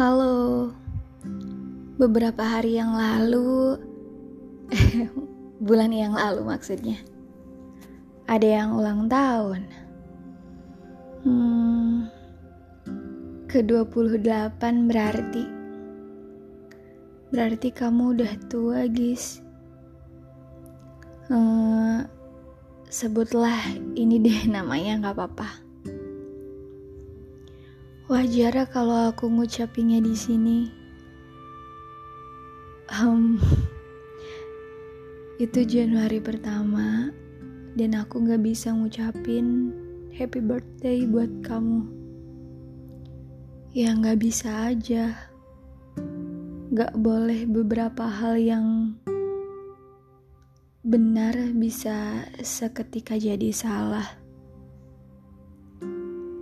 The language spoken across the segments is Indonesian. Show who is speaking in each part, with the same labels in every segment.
Speaker 1: Halo, beberapa hari yang lalu, bulan yang lalu maksudnya, ada yang ulang tahun. Hmm, ke-28 berarti. Berarti kamu udah tua, guys. Hmm, sebutlah ini deh namanya nggak apa-apa. Wajar kalau aku ngucapinnya di sini. Um, itu Januari pertama dan aku gak bisa ngucapin happy birthday buat kamu. Ya gak bisa aja. Gak boleh beberapa hal yang benar bisa seketika jadi salah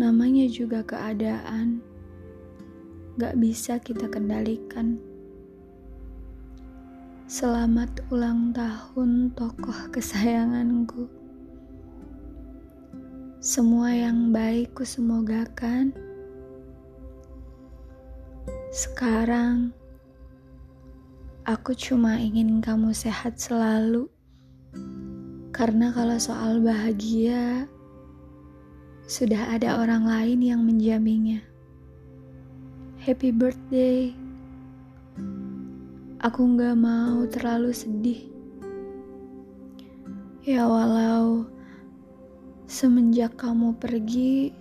Speaker 1: namanya juga keadaan, gak bisa kita kendalikan. Selamat ulang tahun tokoh kesayanganku. Semua yang baik kusemogakan. Sekarang, aku cuma ingin kamu sehat selalu. Karena kalau soal bahagia, sudah ada orang lain yang menjaminnya. Happy birthday. Aku nggak mau terlalu sedih. Ya walau semenjak kamu pergi,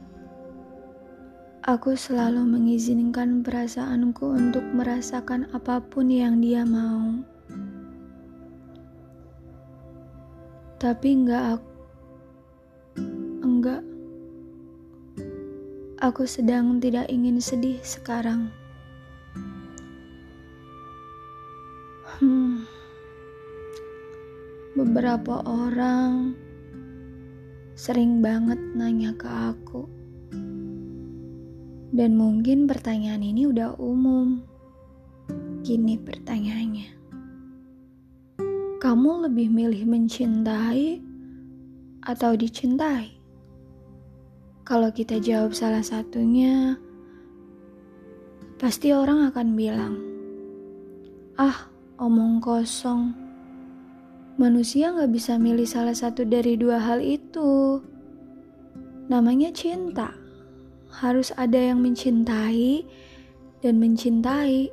Speaker 1: aku selalu mengizinkan perasaanku untuk merasakan apa pun yang dia mau. Tapi enggak aku Aku sedang tidak ingin sedih sekarang. Hmm. Beberapa orang sering banget nanya ke aku. Dan mungkin pertanyaan ini udah umum. Gini pertanyaannya. Kamu lebih milih mencintai atau dicintai? Kalau kita jawab salah satunya, pasti orang akan bilang, "Ah, omong kosong." Manusia nggak bisa milih salah satu dari dua hal itu. Namanya cinta. Harus ada yang mencintai dan mencintai.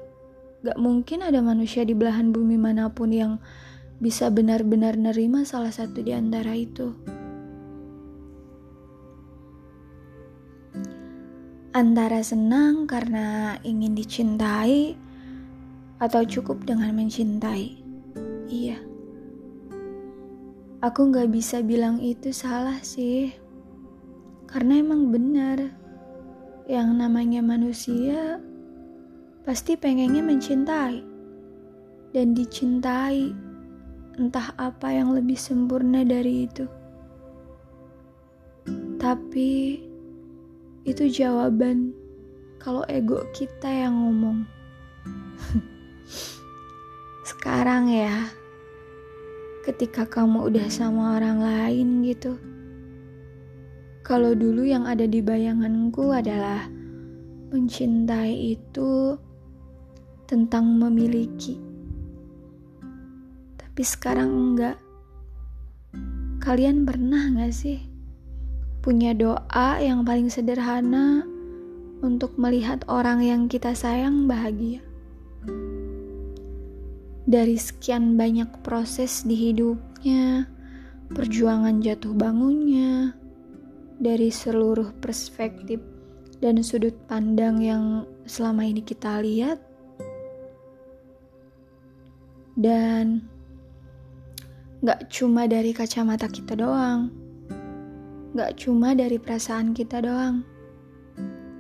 Speaker 1: Gak mungkin ada manusia di belahan bumi mana pun yang bisa benar-benar nerima salah satu di antara itu. Antara senang karena ingin dicintai atau cukup dengan mencintai. Iya, aku gak bisa bilang itu salah sih, karena emang benar yang namanya manusia pasti pengennya mencintai dan dicintai. Entah apa yang lebih sempurna dari itu, tapi itu jawaban kalau ego kita yang ngomong. Sekarang ya, ketika kamu udah sama orang lain gitu. Kalau dulu yang ada di bayanganku adalah mencintai itu tentang memiliki. Tapi sekarang enggak. Kalian pernah gak sih punya doa yang paling sederhana untuk melihat orang yang kita sayang bahagia. Dari sekian banyak proses di hidupnya, perjuangan jatuh bangunnya, dari seluruh perspektif dan sudut pandang yang selama ini kita lihat, dan gak cuma dari kacamata kita doang gak cuma dari perasaan kita doang.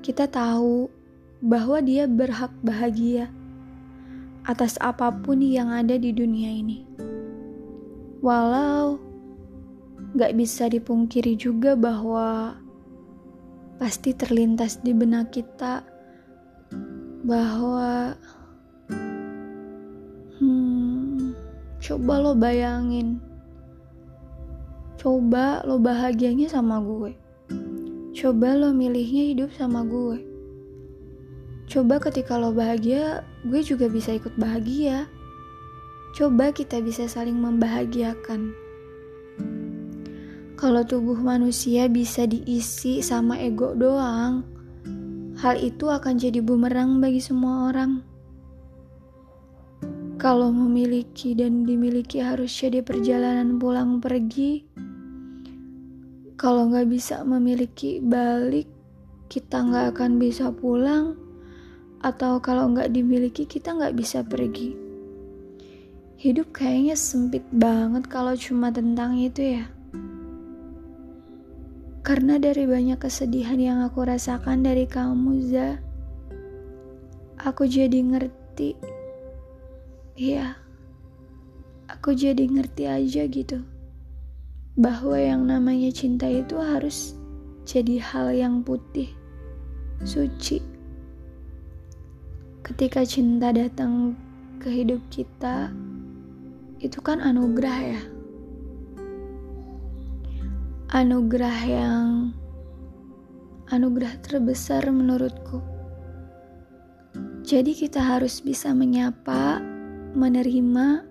Speaker 1: Kita tahu bahwa dia berhak bahagia atas apa pun yang ada di dunia ini. Walau gak bisa dipungkiri juga bahwa pasti terlintas di benak kita bahwa hmm, coba lo bayangin Coba lo bahagianya sama gue. Coba lo milihnya hidup sama gue. Coba ketika lo bahagia, gue juga bisa ikut bahagia. Coba kita bisa saling membahagiakan. Kalau tubuh manusia bisa diisi sama ego doang, hal itu akan jadi bumerang bagi semua orang. Kalau memiliki dan dimiliki harus jadi perjalanan pulang pergi. Kalau nggak bisa memiliki balik, kita nggak akan bisa pulang atau kalau nggak dimiliki kita nggak bisa pergi. Hidup kayaknya sempit banget kalau cuma tentang itu ya. Karena dari banyak kesedihan yang aku rasakan dari kamu, Za, aku jadi ngerti. Iya, aku jadi ngerti aja gitu. Bahwa yang namanya cinta itu harus jadi hal yang putih, suci ketika cinta datang ke hidup kita, itu kan anugerah ya. Anugerah yang anugerah terbesar menurutku. Jadi kita harus bisa menyapa, menerima,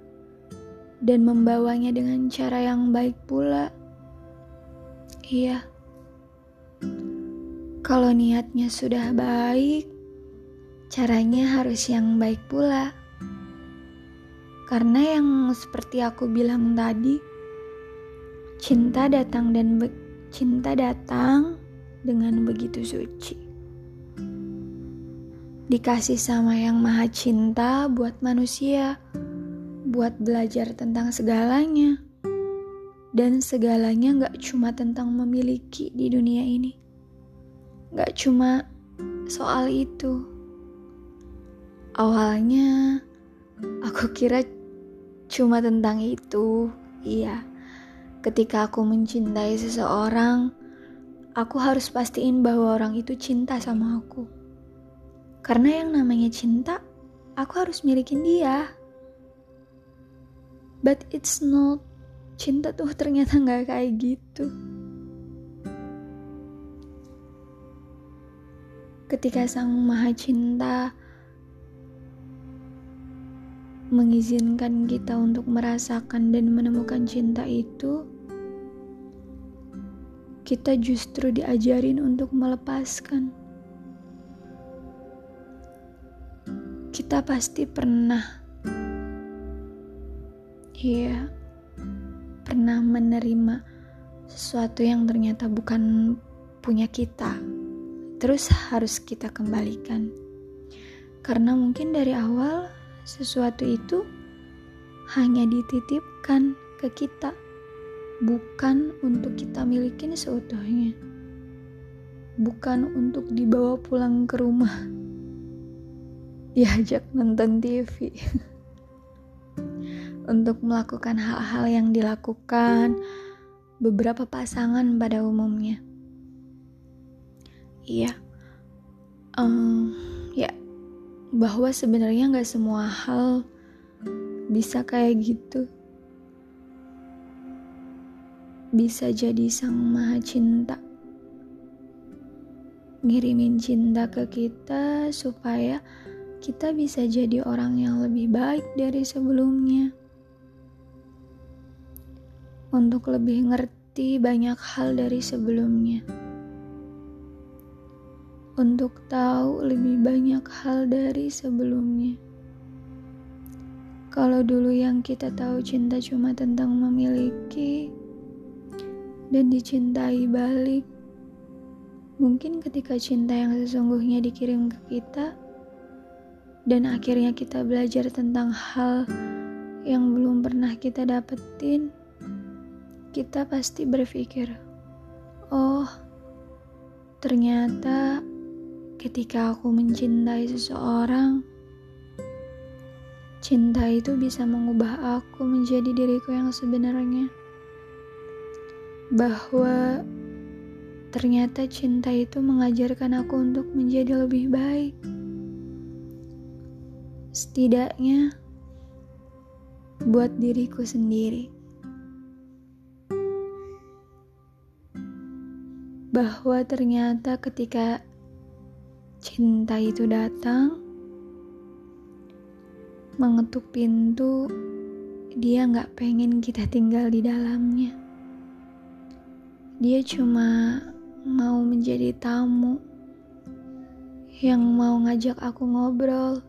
Speaker 1: dan membawanya dengan cara yang baik pula. Iya. Kalau niatnya sudah baik, Caranya harus yang baik pula. Karena yang seperti aku bilang tadi, cinta datang dan cinta datang dengan begitu suci. Dikasih sama yang maha cinta buat manusia, buat belajar tentang segalanya. Dan segalanya gak cuma tentang memiliki di dunia ini. Gak cuma soal itu Awalnya aku kira cuma tentang itu. Iya. Ketika aku mencintai seseorang, aku harus pastiin bahwa orang itu cinta sama aku. Karena yang namanya cinta, aku harus milikin dia. But it's not. Cinta tuh ternyata nggak kayak gitu. Ketika sang maha cinta mengizinkan kita untuk merasakan dan menemukan cinta itu, kita justru diajarin untuk melepaskan. Kita pasti pernah, iya, pernah menerima sesuatu yang ternyata bukan punya kita, terus harus kita kembalikan. Karena mungkin dari awal sesuatu itu hanya dititipkan ke kita, bukan untuk kita milikin seutuhnya, bukan untuk dibawa pulang ke rumah, diajak nonton TV, untuk melakukan hal-hal yang dilakukan beberapa pasangan pada umumnya. Iya, um, ya bahwa sebenarnya nggak semua hal bisa kayak gitu. Bisa jadi sang maha cinta. Ngirimin cinta ke kita supaya kita bisa jadi orang yang lebih baik dari sebelumnya. Untuk lebih ngerti banyak hal dari sebelumnya untuk tahu lebih banyak hal dari sebelumnya. Kalau dulu yang kita tahu cinta cuma tentang memiliki dan dicintai balik, mungkin ketika cinta yang sesungguhnya dikirim ke kita, dan akhirnya kita belajar tentang hal yang belum pernah kita dapetin, kita pasti berpikir, "Oh, ternyata." Ketika aku mencintai seseorang, cinta itu bisa mengubah aku menjadi diriku yang sebenarnya. Bahwa ternyata cinta itu mengajarkan aku untuk menjadi lebih baik. Setidaknya buat diriku sendiri. Bahwa ternyata ketika cinta itu datang, mengetuk pintu, dia nggak pengen kita tinggal di dalamnya. Dia cuma mau menjadi tamu yang mau ngajak aku ngobrol,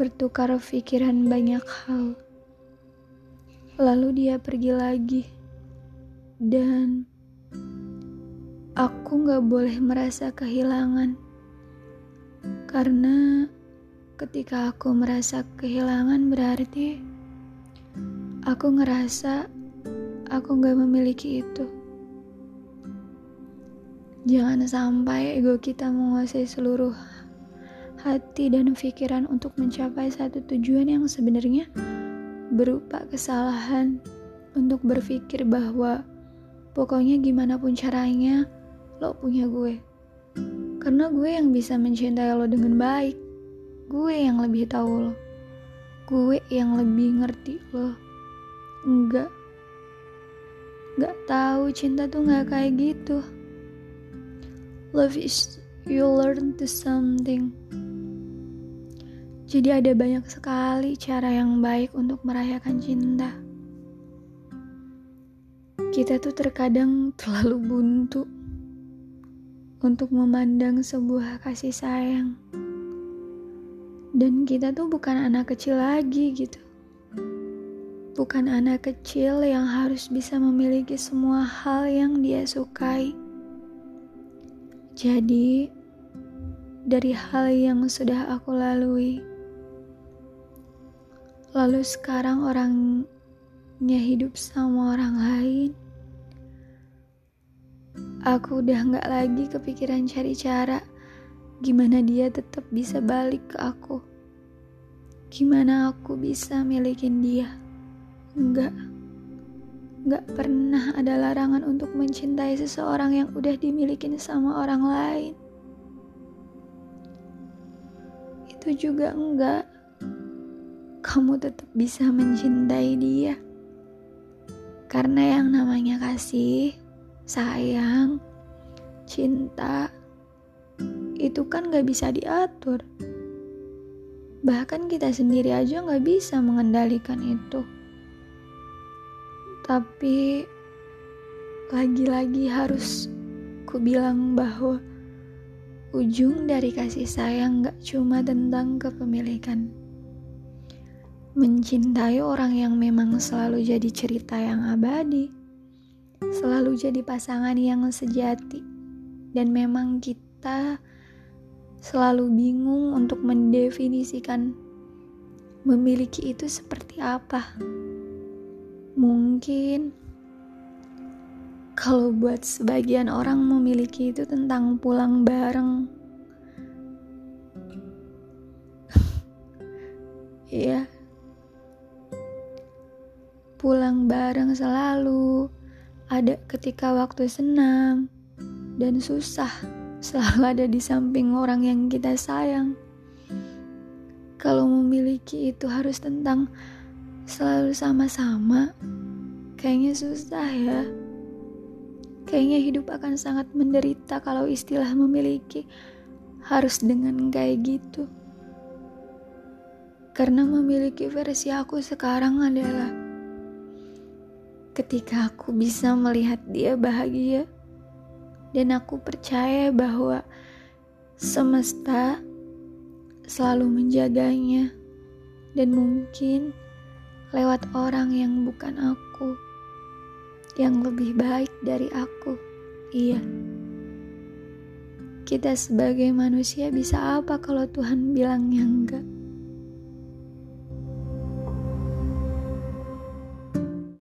Speaker 1: bertukar pikiran banyak hal. Lalu dia pergi lagi, dan aku gak boleh merasa kehilangan karena ketika aku merasa kehilangan berarti Aku ngerasa aku gak memiliki itu. Jangan sampai ego kita menguasai seluruh hati dan pikiran untuk mencapai satu tujuan yang sebenarnya berupa kesalahan untuk berpikir bahwa pokoknya gimana pun caranya lo punya gue. Karena gue yang bisa mencintai lo dengan baik. Gue yang lebih tahu lo. Gue yang lebih ngerti lo. Enggak. Enggak tahu cinta tuh enggak kayak gitu. Love is you learn to something. Jadi ada banyak sekali cara yang baik untuk merayakan cinta. Kita tuh terkadang terlalu buntu untuk memandang sebuah kasih sayang. Dan kita tuh bukan anak kecil lagi gitu bukan anak kecil yang harus bisa memiliki semua hal yang dia sukai. Jadi, dari hal yang sudah aku lalui, lalu sekarang orangnya hidup sama orang lain. Aku udah gak lagi kepikiran cari cara gimana dia tetap bisa balik ke aku. Gimana aku bisa milikin dia. Enggak. Enggak pernah ada larangan untuk mencintai seseorang yang udah dimiliki sama orang lain. Itu juga enggak. Kamu tetap bisa mencintai dia. Karena yang namanya kasih, sayang, cinta, itu kan gak bisa diatur. Bahkan kita sendiri aja gak bisa mengendalikan itu. Tapi lagi-lagi harus ku bilang bahwa ujung dari kasih sayang gak cuma tentang kepemilikan. Mencintai orang yang memang selalu jadi cerita yang abadi, selalu jadi pasangan yang sejati, dan memang kita selalu bingung untuk mendefinisikan memiliki itu seperti apa. Mungkin kalau buat sebagian orang memiliki itu tentang pulang bareng. Iya. pulang bareng selalu. Ada ketika waktu senang dan susah, selalu ada di samping orang yang kita sayang. Kalau memiliki itu harus tentang selalu sama-sama, kayaknya susah ya. Kayaknya hidup akan sangat menderita kalau istilah memiliki harus dengan kayak gitu. Karena memiliki versi aku sekarang adalah ketika aku bisa melihat dia bahagia dan aku percaya bahwa semesta selalu menjaganya dan mungkin lewat orang yang bukan aku, yang lebih baik dari aku. Iya, kita sebagai manusia bisa apa kalau Tuhan bilangnya enggak?